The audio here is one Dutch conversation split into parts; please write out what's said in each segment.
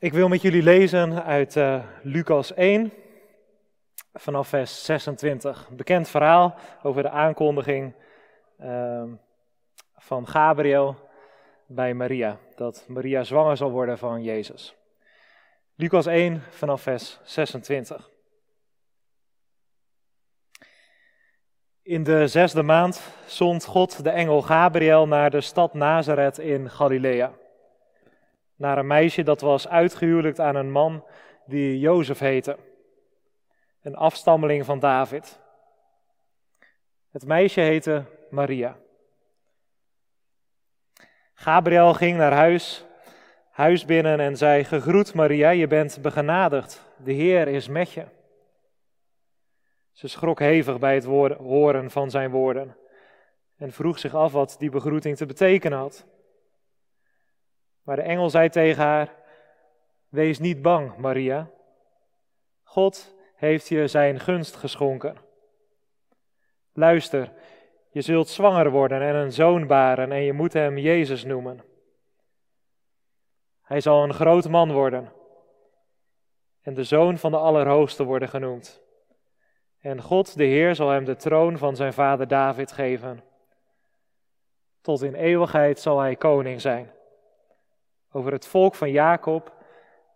Ik wil met jullie lezen uit uh, Lucas 1, vanaf vers 26. Een bekend verhaal over de aankondiging uh, van Gabriel bij Maria. Dat Maria zwanger zal worden van Jezus. Lucas 1, vanaf vers 26. In de zesde maand zond God de engel Gabriel naar de stad Nazareth in Galilea naar een meisje dat was uitgehuwelijkt aan een man die Jozef heette, een afstammeling van David. Het meisje heette Maria. Gabriel ging naar huis, huis binnen en zei: Gegroet Maria, je bent begenadigd, de Heer is met je. Ze schrok hevig bij het horen van zijn woorden en vroeg zich af wat die begroeting te betekenen had. Maar de engel zei tegen haar: Wees niet bang, Maria. God heeft je zijn gunst geschonken. Luister, je zult zwanger worden en een zoon baren en je moet hem Jezus noemen. Hij zal een groot man worden en de zoon van de Allerhoogste worden genoemd. En God, de Heer, zal hem de troon van zijn vader David geven. Tot in eeuwigheid zal hij koning zijn. Over het volk van Jacob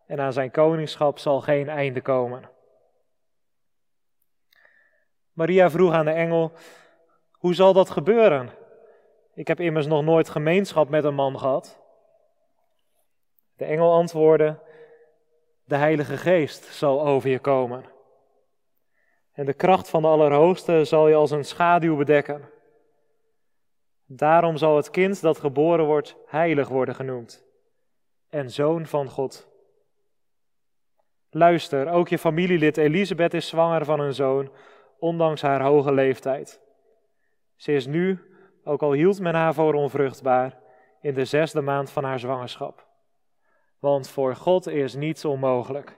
en aan zijn koningschap zal geen einde komen. Maria vroeg aan de engel: Hoe zal dat gebeuren? Ik heb immers nog nooit gemeenschap met een man gehad. De engel antwoordde: De Heilige Geest zal over je komen. En de kracht van de Allerhoogste zal je als een schaduw bedekken. Daarom zal het kind dat geboren wordt heilig worden genoemd en zoon van God. Luister, ook je familielid Elisabeth is zwanger van een zoon, ondanks haar hoge leeftijd. Ze is nu, ook al hield men haar voor onvruchtbaar, in de zesde maand van haar zwangerschap. Want voor God is niets onmogelijk.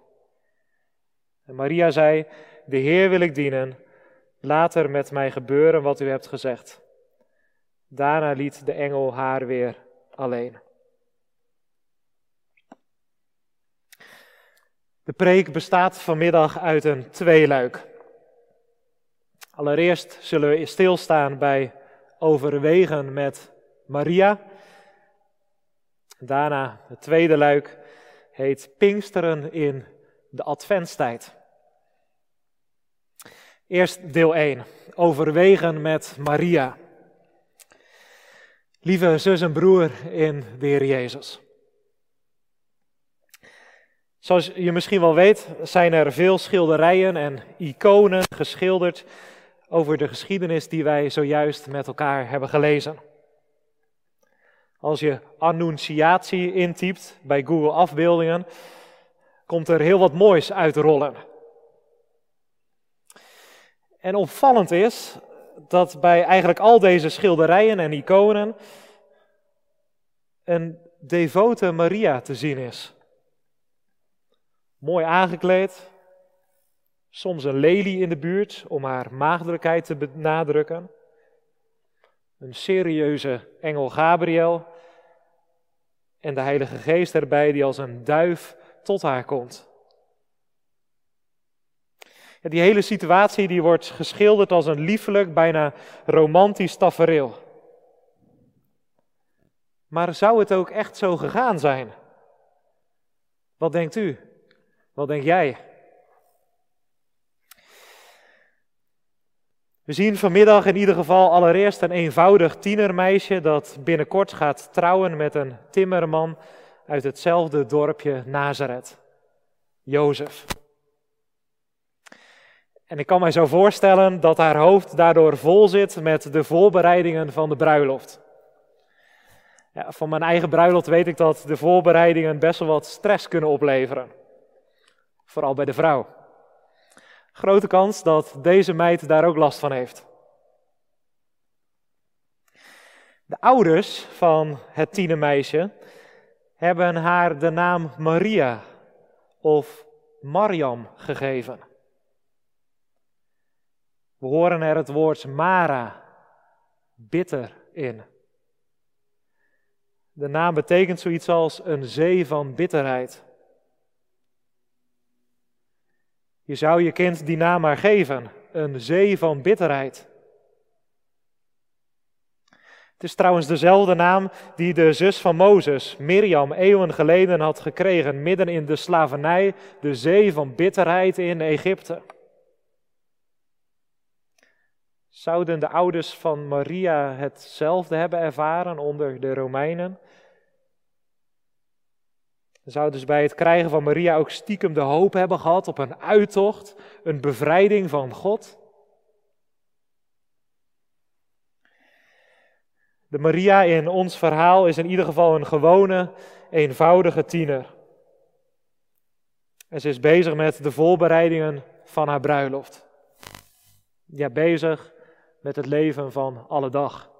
En Maria zei: De Heer wil ik dienen, laat er met mij gebeuren wat u hebt gezegd. Daarna liet de engel haar weer alleen. De preek bestaat vanmiddag uit een tweeluik. Allereerst zullen we stilstaan bij overwegen met Maria. Daarna het tweede luik heet Pinksteren in de Adventstijd. Eerst deel 1, overwegen met Maria. Lieve zus en broer in de Heer Jezus. Zoals je misschien wel weet, zijn er veel schilderijen en iconen geschilderd over de geschiedenis die wij zojuist met elkaar hebben gelezen. Als je annunciatie intypt bij Google afbeeldingen, komt er heel wat moois uitrollen. En opvallend is dat bij eigenlijk al deze schilderijen en iconen een devote Maria te zien is mooi aangekleed, soms een lelie in de buurt om haar maagdelijkheid te benadrukken, een serieuze engel Gabriel en de Heilige Geest erbij die als een duif tot haar komt. die hele situatie die wordt geschilderd als een liefelijk, bijna romantisch tafereel. Maar zou het ook echt zo gegaan zijn? Wat denkt u? Wat denk jij? We zien vanmiddag in ieder geval allereerst een eenvoudig tienermeisje dat binnenkort gaat trouwen met een timmerman uit hetzelfde dorpje Nazareth, Jozef. En ik kan mij zo voorstellen dat haar hoofd daardoor vol zit met de voorbereidingen van de bruiloft. Ja, van mijn eigen bruiloft weet ik dat de voorbereidingen best wel wat stress kunnen opleveren. Vooral bij de vrouw. Grote kans dat deze meid daar ook last van heeft. De ouders van het tienermeisje hebben haar de naam Maria of Mariam gegeven. We horen er het woord Mara, bitter, in. De naam betekent zoiets als een zee van bitterheid. Je zou je kind die naam maar geven, een zee van bitterheid. Het is trouwens dezelfde naam die de zus van Mozes, Miriam, eeuwen geleden had gekregen, midden in de slavernij, de zee van bitterheid in Egypte. Zouden de ouders van Maria hetzelfde hebben ervaren onder de Romeinen? Zouden ze bij het krijgen van Maria ook stiekem de hoop hebben gehad op een uittocht, een bevrijding van God? De Maria in ons verhaal is in ieder geval een gewone, eenvoudige tiener. En ze is bezig met de voorbereidingen van haar bruiloft. Ja, bezig met het leven van alle dag.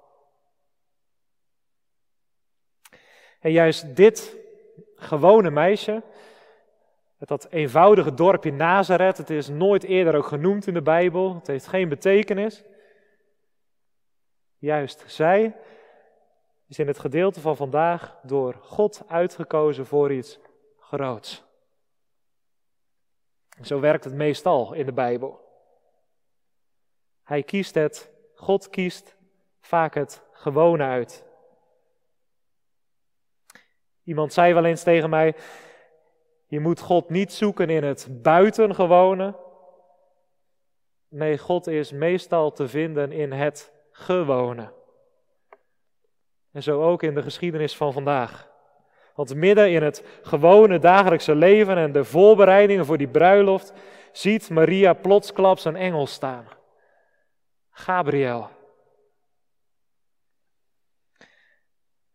En juist dit gewone meisje, dat eenvoudige dorpje Nazareth, het is nooit eerder ook genoemd in de Bijbel, het heeft geen betekenis. Juist zij is in het gedeelte van vandaag door God uitgekozen voor iets groots. Zo werkt het meestal in de Bijbel. Hij kiest het, God kiest vaak het gewone uit. Iemand zei wel eens tegen mij: Je moet God niet zoeken in het buitengewone. Nee, God is meestal te vinden in het gewone. En zo ook in de geschiedenis van vandaag. Want midden in het gewone dagelijkse leven en de voorbereidingen voor die bruiloft ziet Maria plotsklaps een engel staan. Gabriel.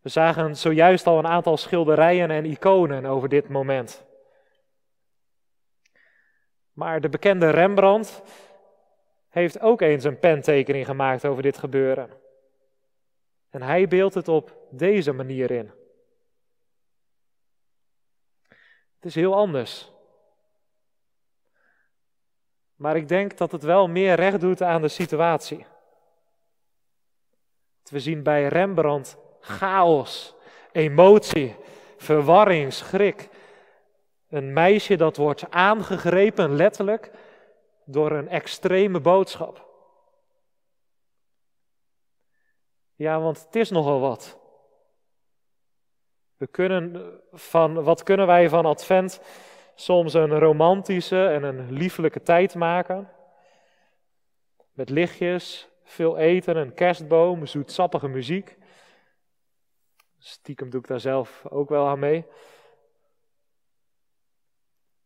We zagen zojuist al een aantal schilderijen en iconen over dit moment. Maar de bekende Rembrandt heeft ook eens een pentekening gemaakt over dit gebeuren. En hij beeldt het op deze manier in. Het is heel anders. Maar ik denk dat het wel meer recht doet aan de situatie. We zien bij Rembrandt chaos, emotie, verwarring, schrik. Een meisje dat wordt aangegrepen, letterlijk, door een extreme boodschap. Ja, want het is nogal wat. We kunnen van, wat kunnen wij van Advent soms een romantische en een liefelijke tijd maken? Met lichtjes, veel eten, een kerstboom, zoetsappige muziek. Stiekem doe ik daar zelf ook wel aan mee.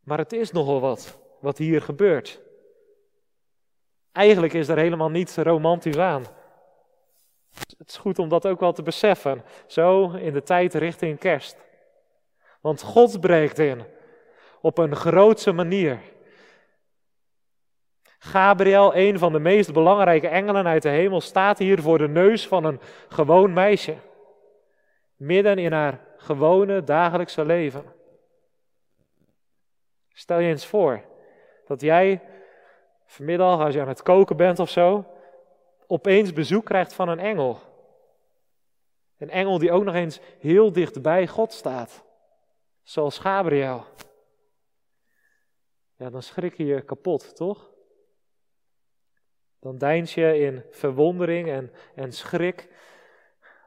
Maar het is nogal wat, wat hier gebeurt. Eigenlijk is er helemaal niets romantisch aan. Het is goed om dat ook wel te beseffen, zo in de tijd richting kerst. Want God breekt in op een grootse manier. Gabriel, een van de meest belangrijke engelen uit de hemel, staat hier voor de neus van een gewoon meisje. Midden in haar gewone dagelijkse leven. Stel je eens voor dat jij vanmiddag, als je aan het koken bent of zo, opeens bezoek krijgt van een engel. Een engel die ook nog eens heel dicht bij God staat, zoals Gabriel. Ja, dan schrik je je kapot, toch? Dan deins je in verwondering en, en schrik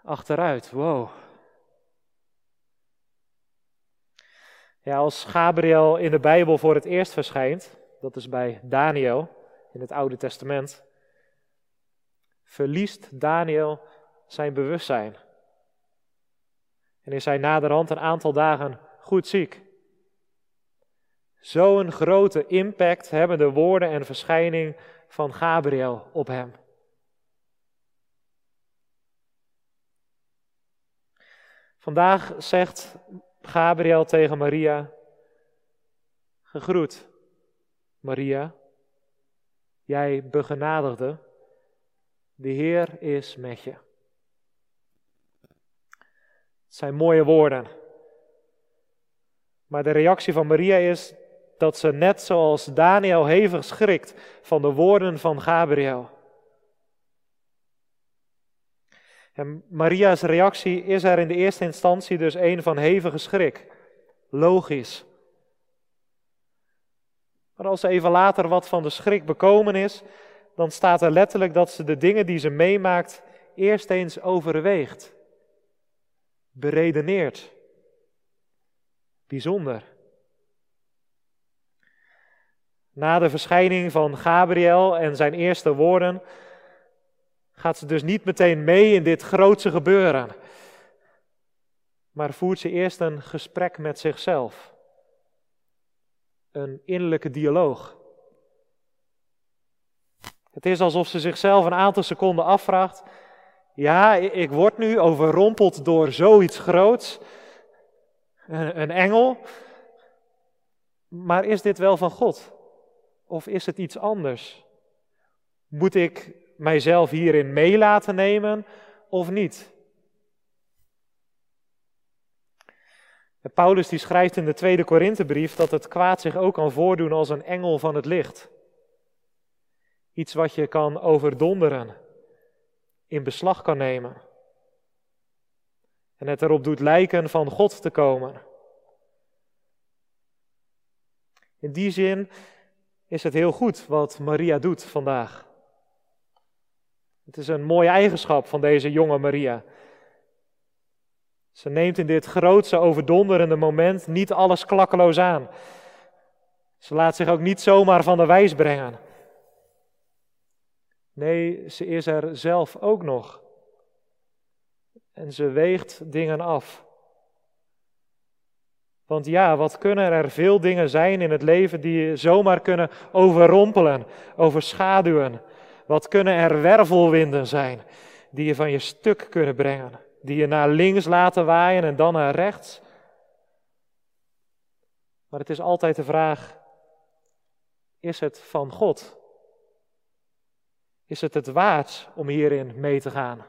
achteruit. Wow. Ja, als Gabriel in de Bijbel voor het eerst verschijnt, dat is bij Daniel in het Oude Testament, verliest Daniel zijn bewustzijn. En is hij naderhand een aantal dagen goed ziek. Zo'n grote impact hebben de woorden en verschijning van Gabriel op hem. Vandaag zegt Gabriel tegen Maria: Gegroet, Maria, jij begenadigde, de Heer is met je. Het zijn mooie woorden. Maar de reactie van Maria is dat ze net zoals Daniel hevig schrikt van de woorden van Gabriel. En Maria's reactie is er in de eerste instantie dus een van hevige schrik. Logisch. Maar als ze even later wat van de schrik bekomen is, dan staat er letterlijk dat ze de dingen die ze meemaakt eerst eens overweegt, beredeneert. Bijzonder. Na de verschijning van Gabriel en zijn eerste woorden gaat ze dus niet meteen mee in dit grootse gebeuren, maar voert ze eerst een gesprek met zichzelf. Een innerlijke dialoog. Het is alsof ze zichzelf een aantal seconden afvraagt: ja, ik word nu overrompeld door zoiets groots, een, een engel, maar is dit wel van God? Of is het iets anders? Moet ik mijzelf hierin mee laten nemen of niet? Paulus die schrijft in de tweede Korinthebrief dat het kwaad zich ook kan voordoen als een engel van het licht. Iets wat je kan overdonderen, in beslag kan nemen. En het erop doet lijken van God te komen. In die zin is het heel goed wat Maria doet vandaag. Het is een mooie eigenschap van deze jonge Maria. Ze neemt in dit grootse, overdonderende moment niet alles klakkeloos aan. Ze laat zich ook niet zomaar van de wijs brengen. Nee, ze is er zelf ook nog. En ze weegt dingen af. Want ja, wat kunnen er veel dingen zijn in het leven die je zomaar kunnen overrompelen, overschaduwen. Wat kunnen er wervelwinden zijn die je van je stuk kunnen brengen, die je naar links laten waaien en dan naar rechts. Maar het is altijd de vraag, is het van God? Is het het waard om hierin mee te gaan?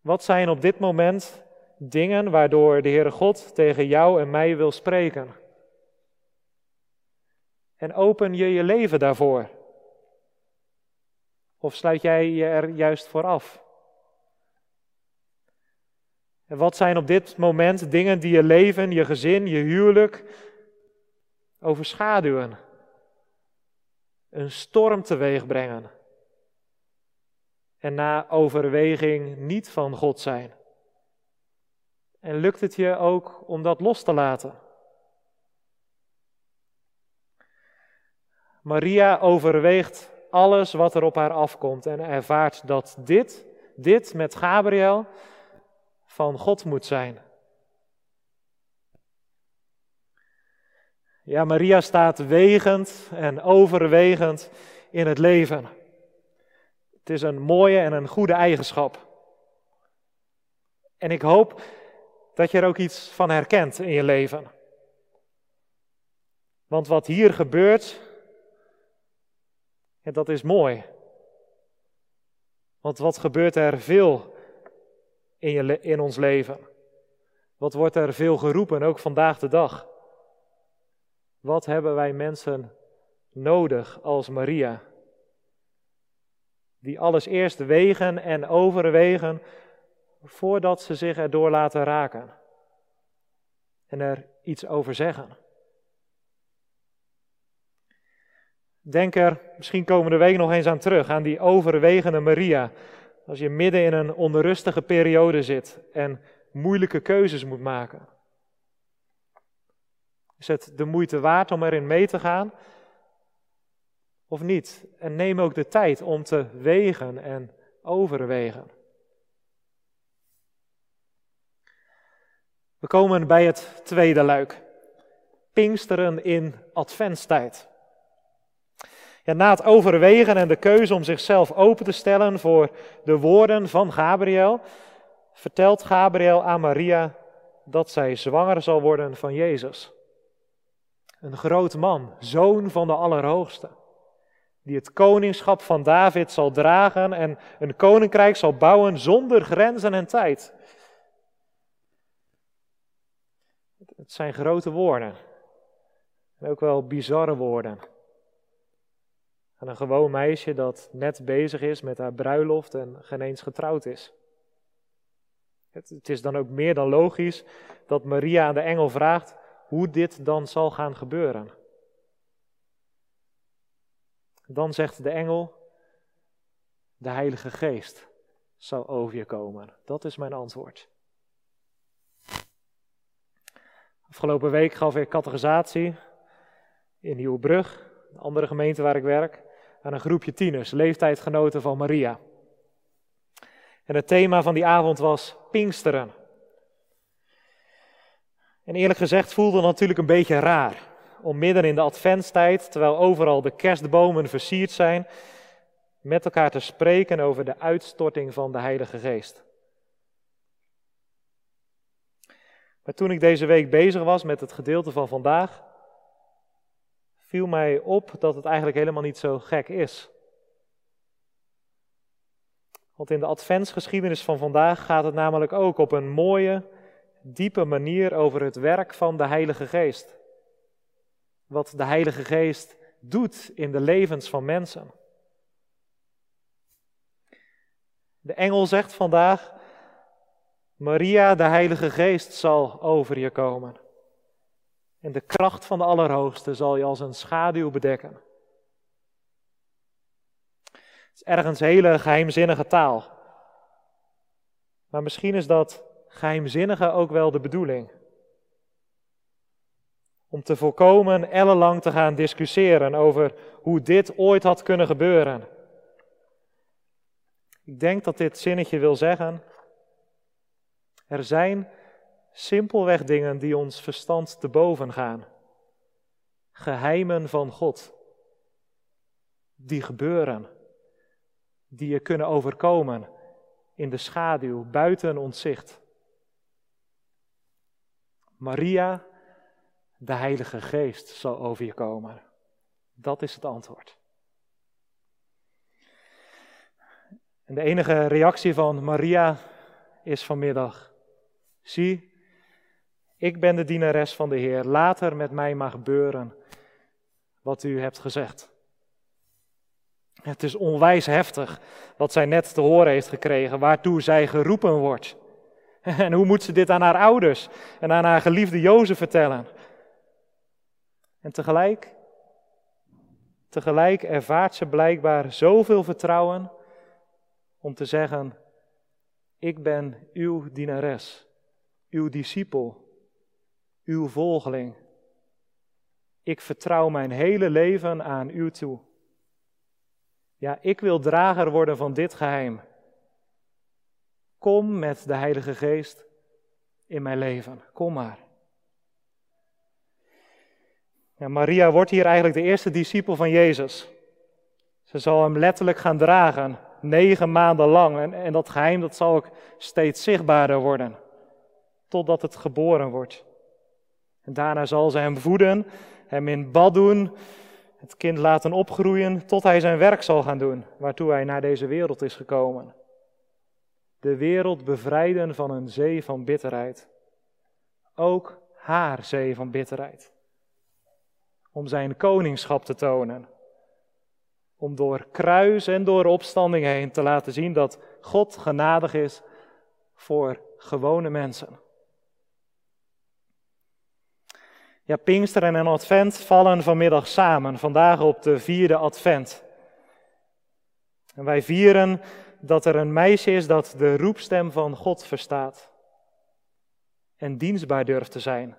Wat zijn op dit moment dingen waardoor de Heere God tegen jou en mij wil spreken? En open je je leven daarvoor? Of sluit jij je er juist voor af? En wat zijn op dit moment dingen die je leven, je gezin, je huwelijk overschaduwen? Een storm teweeg brengen? En na overweging niet van God zijn? En lukt het je ook om dat los te laten? Maria overweegt alles wat er op haar afkomt en ervaart dat dit, dit met Gabriel, van God moet zijn. Ja, Maria staat wegend en overwegend in het leven. Het is een mooie en een goede eigenschap. En ik hoop dat je er ook iets van herkent in je leven. Want wat hier gebeurt, en dat is mooi. Want wat gebeurt er veel in, je, in ons leven? Wat wordt er veel geroepen, ook vandaag de dag? Wat hebben wij mensen nodig als Maria? Die alles eerst wegen en overwegen voordat ze zich erdoor laten raken. En er iets over zeggen. Denk er misschien komende week nog eens aan terug, aan die overwegende Maria. Als je midden in een onrustige periode zit en moeilijke keuzes moet maken. Is het de moeite waard om erin mee te gaan? Of niet? En neem ook de tijd om te wegen en overwegen. We komen bij het tweede luik. Pinksteren in adventstijd. Ja, na het overwegen en de keuze om zichzelf open te stellen voor de woorden van Gabriel, vertelt Gabriel aan Maria dat zij zwanger zal worden van Jezus. Een groot man, zoon van de Allerhoogste, die het koningschap van David zal dragen en een koninkrijk zal bouwen zonder grenzen en tijd. Het zijn grote woorden. En ook wel bizarre woorden. Aan een gewoon meisje dat net bezig is met haar bruiloft en geen eens getrouwd is. Het, het is dan ook meer dan logisch dat Maria aan de engel vraagt hoe dit dan zal gaan gebeuren. Dan zegt de engel, de Heilige Geest zal over je komen. Dat is mijn antwoord. Afgelopen week gaf ik categorisatie in Nieuwbrug, een andere gemeente waar ik werk, aan een groepje tieners, leeftijdgenoten van Maria. En het thema van die avond was Pinksteren. En eerlijk gezegd voelde het natuurlijk een beetje raar om midden in de adventstijd, terwijl overal de kerstbomen versierd zijn, met elkaar te spreken over de uitstorting van de Heilige Geest. Maar toen ik deze week bezig was met het gedeelte van vandaag, viel mij op dat het eigenlijk helemaal niet zo gek is. Want in de adventsgeschiedenis van vandaag gaat het namelijk ook op een mooie, diepe manier over het werk van de Heilige Geest. Wat de Heilige Geest doet in de levens van mensen. De engel zegt vandaag: Maria, de Heilige Geest zal over je komen. En de kracht van de Allerhoogste zal je als een schaduw bedekken. Het is ergens hele geheimzinnige taal. Maar misschien is dat geheimzinnige ook wel de bedoeling. Om te voorkomen ellenlang te gaan discussiëren over hoe dit ooit had kunnen gebeuren. Ik denk dat dit zinnetje wil zeggen. Er zijn simpelweg dingen die ons verstand te boven gaan. Geheimen van God. Die gebeuren. Die je kunnen overkomen in de schaduw, buiten ons zicht. Maria, de Heilige Geest zal over je komen. Dat is het antwoord. En de enige reactie van Maria is vanmiddag: Zie, ik ben de dienares van de Heer. Later met mij mag gebeuren wat u hebt gezegd. Het is onwijs heftig wat zij net te horen heeft gekregen, waartoe zij geroepen wordt. En hoe moet ze dit aan haar ouders en aan haar geliefde Jozef vertellen? En tegelijk, tegelijk ervaart ze blijkbaar zoveel vertrouwen om te zeggen: Ik ben uw dienares, uw discipel, uw volgeling. Ik vertrouw mijn hele leven aan u toe. Ja, ik wil drager worden van dit geheim. Kom met de Heilige Geest in mijn leven. Kom maar. Ja, Maria wordt hier eigenlijk de eerste discipel van Jezus. Ze zal hem letterlijk gaan dragen, negen maanden lang. En, en dat geheim dat zal ook steeds zichtbaarder worden, totdat het geboren wordt. En daarna zal ze hem voeden, hem in bad doen, het kind laten opgroeien, tot hij zijn werk zal gaan doen, waartoe hij naar deze wereld is gekomen. De wereld bevrijden van een zee van bitterheid. Ook haar zee van bitterheid om zijn koningschap te tonen. Om door kruis en door opstanding heen te laten zien dat God genadig is voor gewone mensen. Ja, Pinksteren en Advent vallen vanmiddag samen, vandaag op de vierde Advent. En wij vieren dat er een meisje is dat de roepstem van God verstaat en dienstbaar durft te zijn.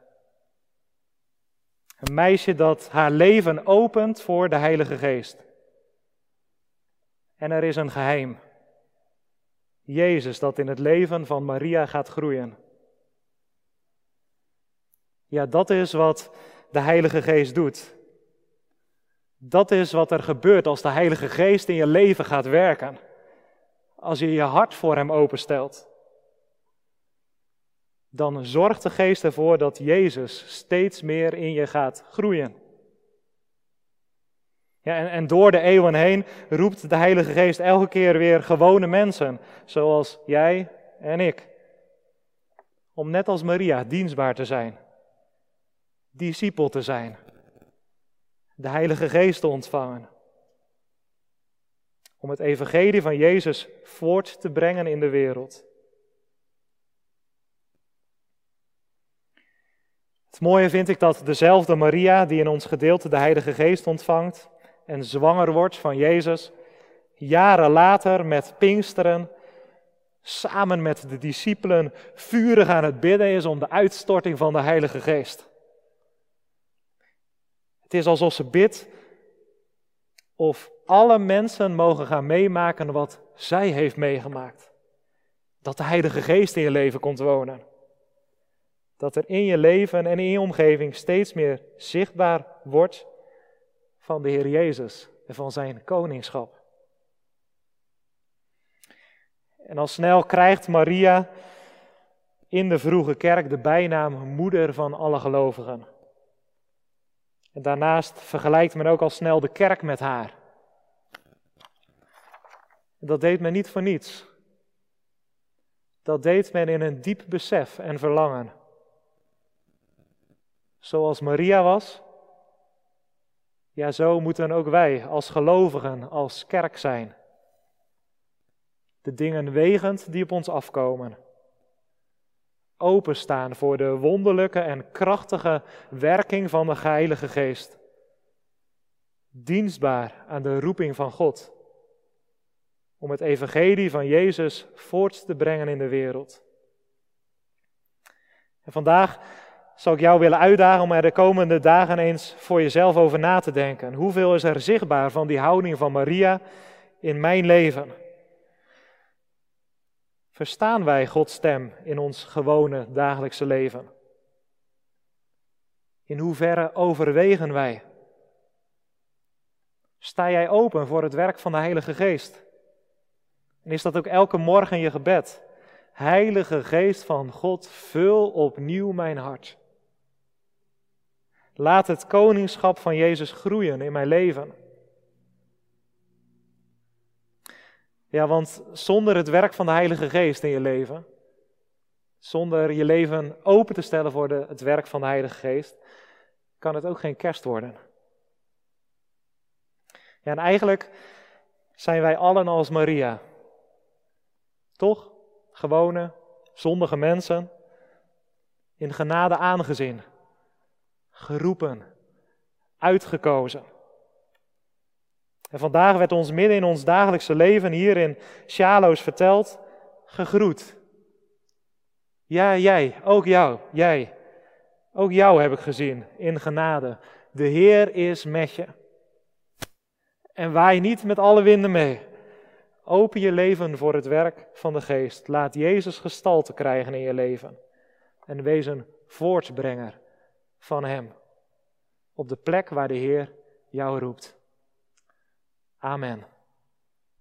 Een meisje dat haar leven opent voor de Heilige Geest. En er is een geheim. Jezus dat in het leven van Maria gaat groeien. Ja, dat is wat de Heilige Geest doet. Dat is wat er gebeurt als de Heilige Geest in je leven gaat werken. Als je je hart voor Hem openstelt dan zorgt de geest ervoor dat Jezus steeds meer in je gaat groeien. Ja, en, en door de eeuwen heen roept de Heilige Geest elke keer weer gewone mensen, zoals jij en ik, om net als Maria dienstbaar te zijn, discipel te zijn, de Heilige Geest te ontvangen, om het evangelie van Jezus voort te brengen in de wereld. Het mooie vind ik dat dezelfde Maria, die in ons gedeelte de Heilige Geest ontvangt en zwanger wordt van Jezus, jaren later met Pinksteren, samen met de discipelen, vurig aan het bidden is om de uitstorting van de Heilige Geest. Het is alsof ze bidt of alle mensen mogen gaan meemaken wat zij heeft meegemaakt. Dat de Heilige Geest in je leven komt wonen. Dat er in je leven en in je omgeving steeds meer zichtbaar wordt van de Heer Jezus en van zijn koningschap. En al snel krijgt Maria in de vroege kerk de bijnaam moeder van alle gelovigen. En daarnaast vergelijkt men ook al snel de kerk met haar. Dat deed men niet voor niets. Dat deed men in een diep besef en verlangen. Zoals Maria was, ja, zo moeten ook wij als gelovigen, als kerk zijn. De dingen wegend die op ons afkomen. Openstaan voor de wonderlijke en krachtige werking van de Heilige Geest. Dienstbaar aan de roeping van God om het evangelie van Jezus voort te brengen in de wereld. En vandaag zou ik jou willen uitdagen om er de komende dagen eens voor jezelf over na te denken. Hoeveel is er zichtbaar van die houding van Maria in mijn leven? Verstaan wij Gods stem in ons gewone dagelijkse leven? In hoeverre overwegen wij? Sta jij open voor het werk van de Heilige Geest? En is dat ook elke morgen je gebed? Heilige Geest van God, vul opnieuw mijn hart. Laat het koningschap van Jezus groeien in mijn leven. Ja, want zonder het werk van de Heilige Geest in je leven, zonder je leven open te stellen voor de, het werk van de Heilige Geest, kan het ook geen kerst worden. Ja, en eigenlijk zijn wij allen als Maria. Toch? Gewone, zondige mensen. In genade aangezien. Geroepen. Uitgekozen. En vandaag werd ons midden in ons dagelijkse leven hier in Shalo's verteld, gegroet. Ja, jij, ook jou, jij. Ook jou heb ik gezien in genade. De Heer is met je. En waai niet met alle winden mee. Open je leven voor het werk van de geest. Laat Jezus gestalte krijgen in je leven. En wees een voortbrenger van Hem. Op de plek waar de Heer jou roept. Amen.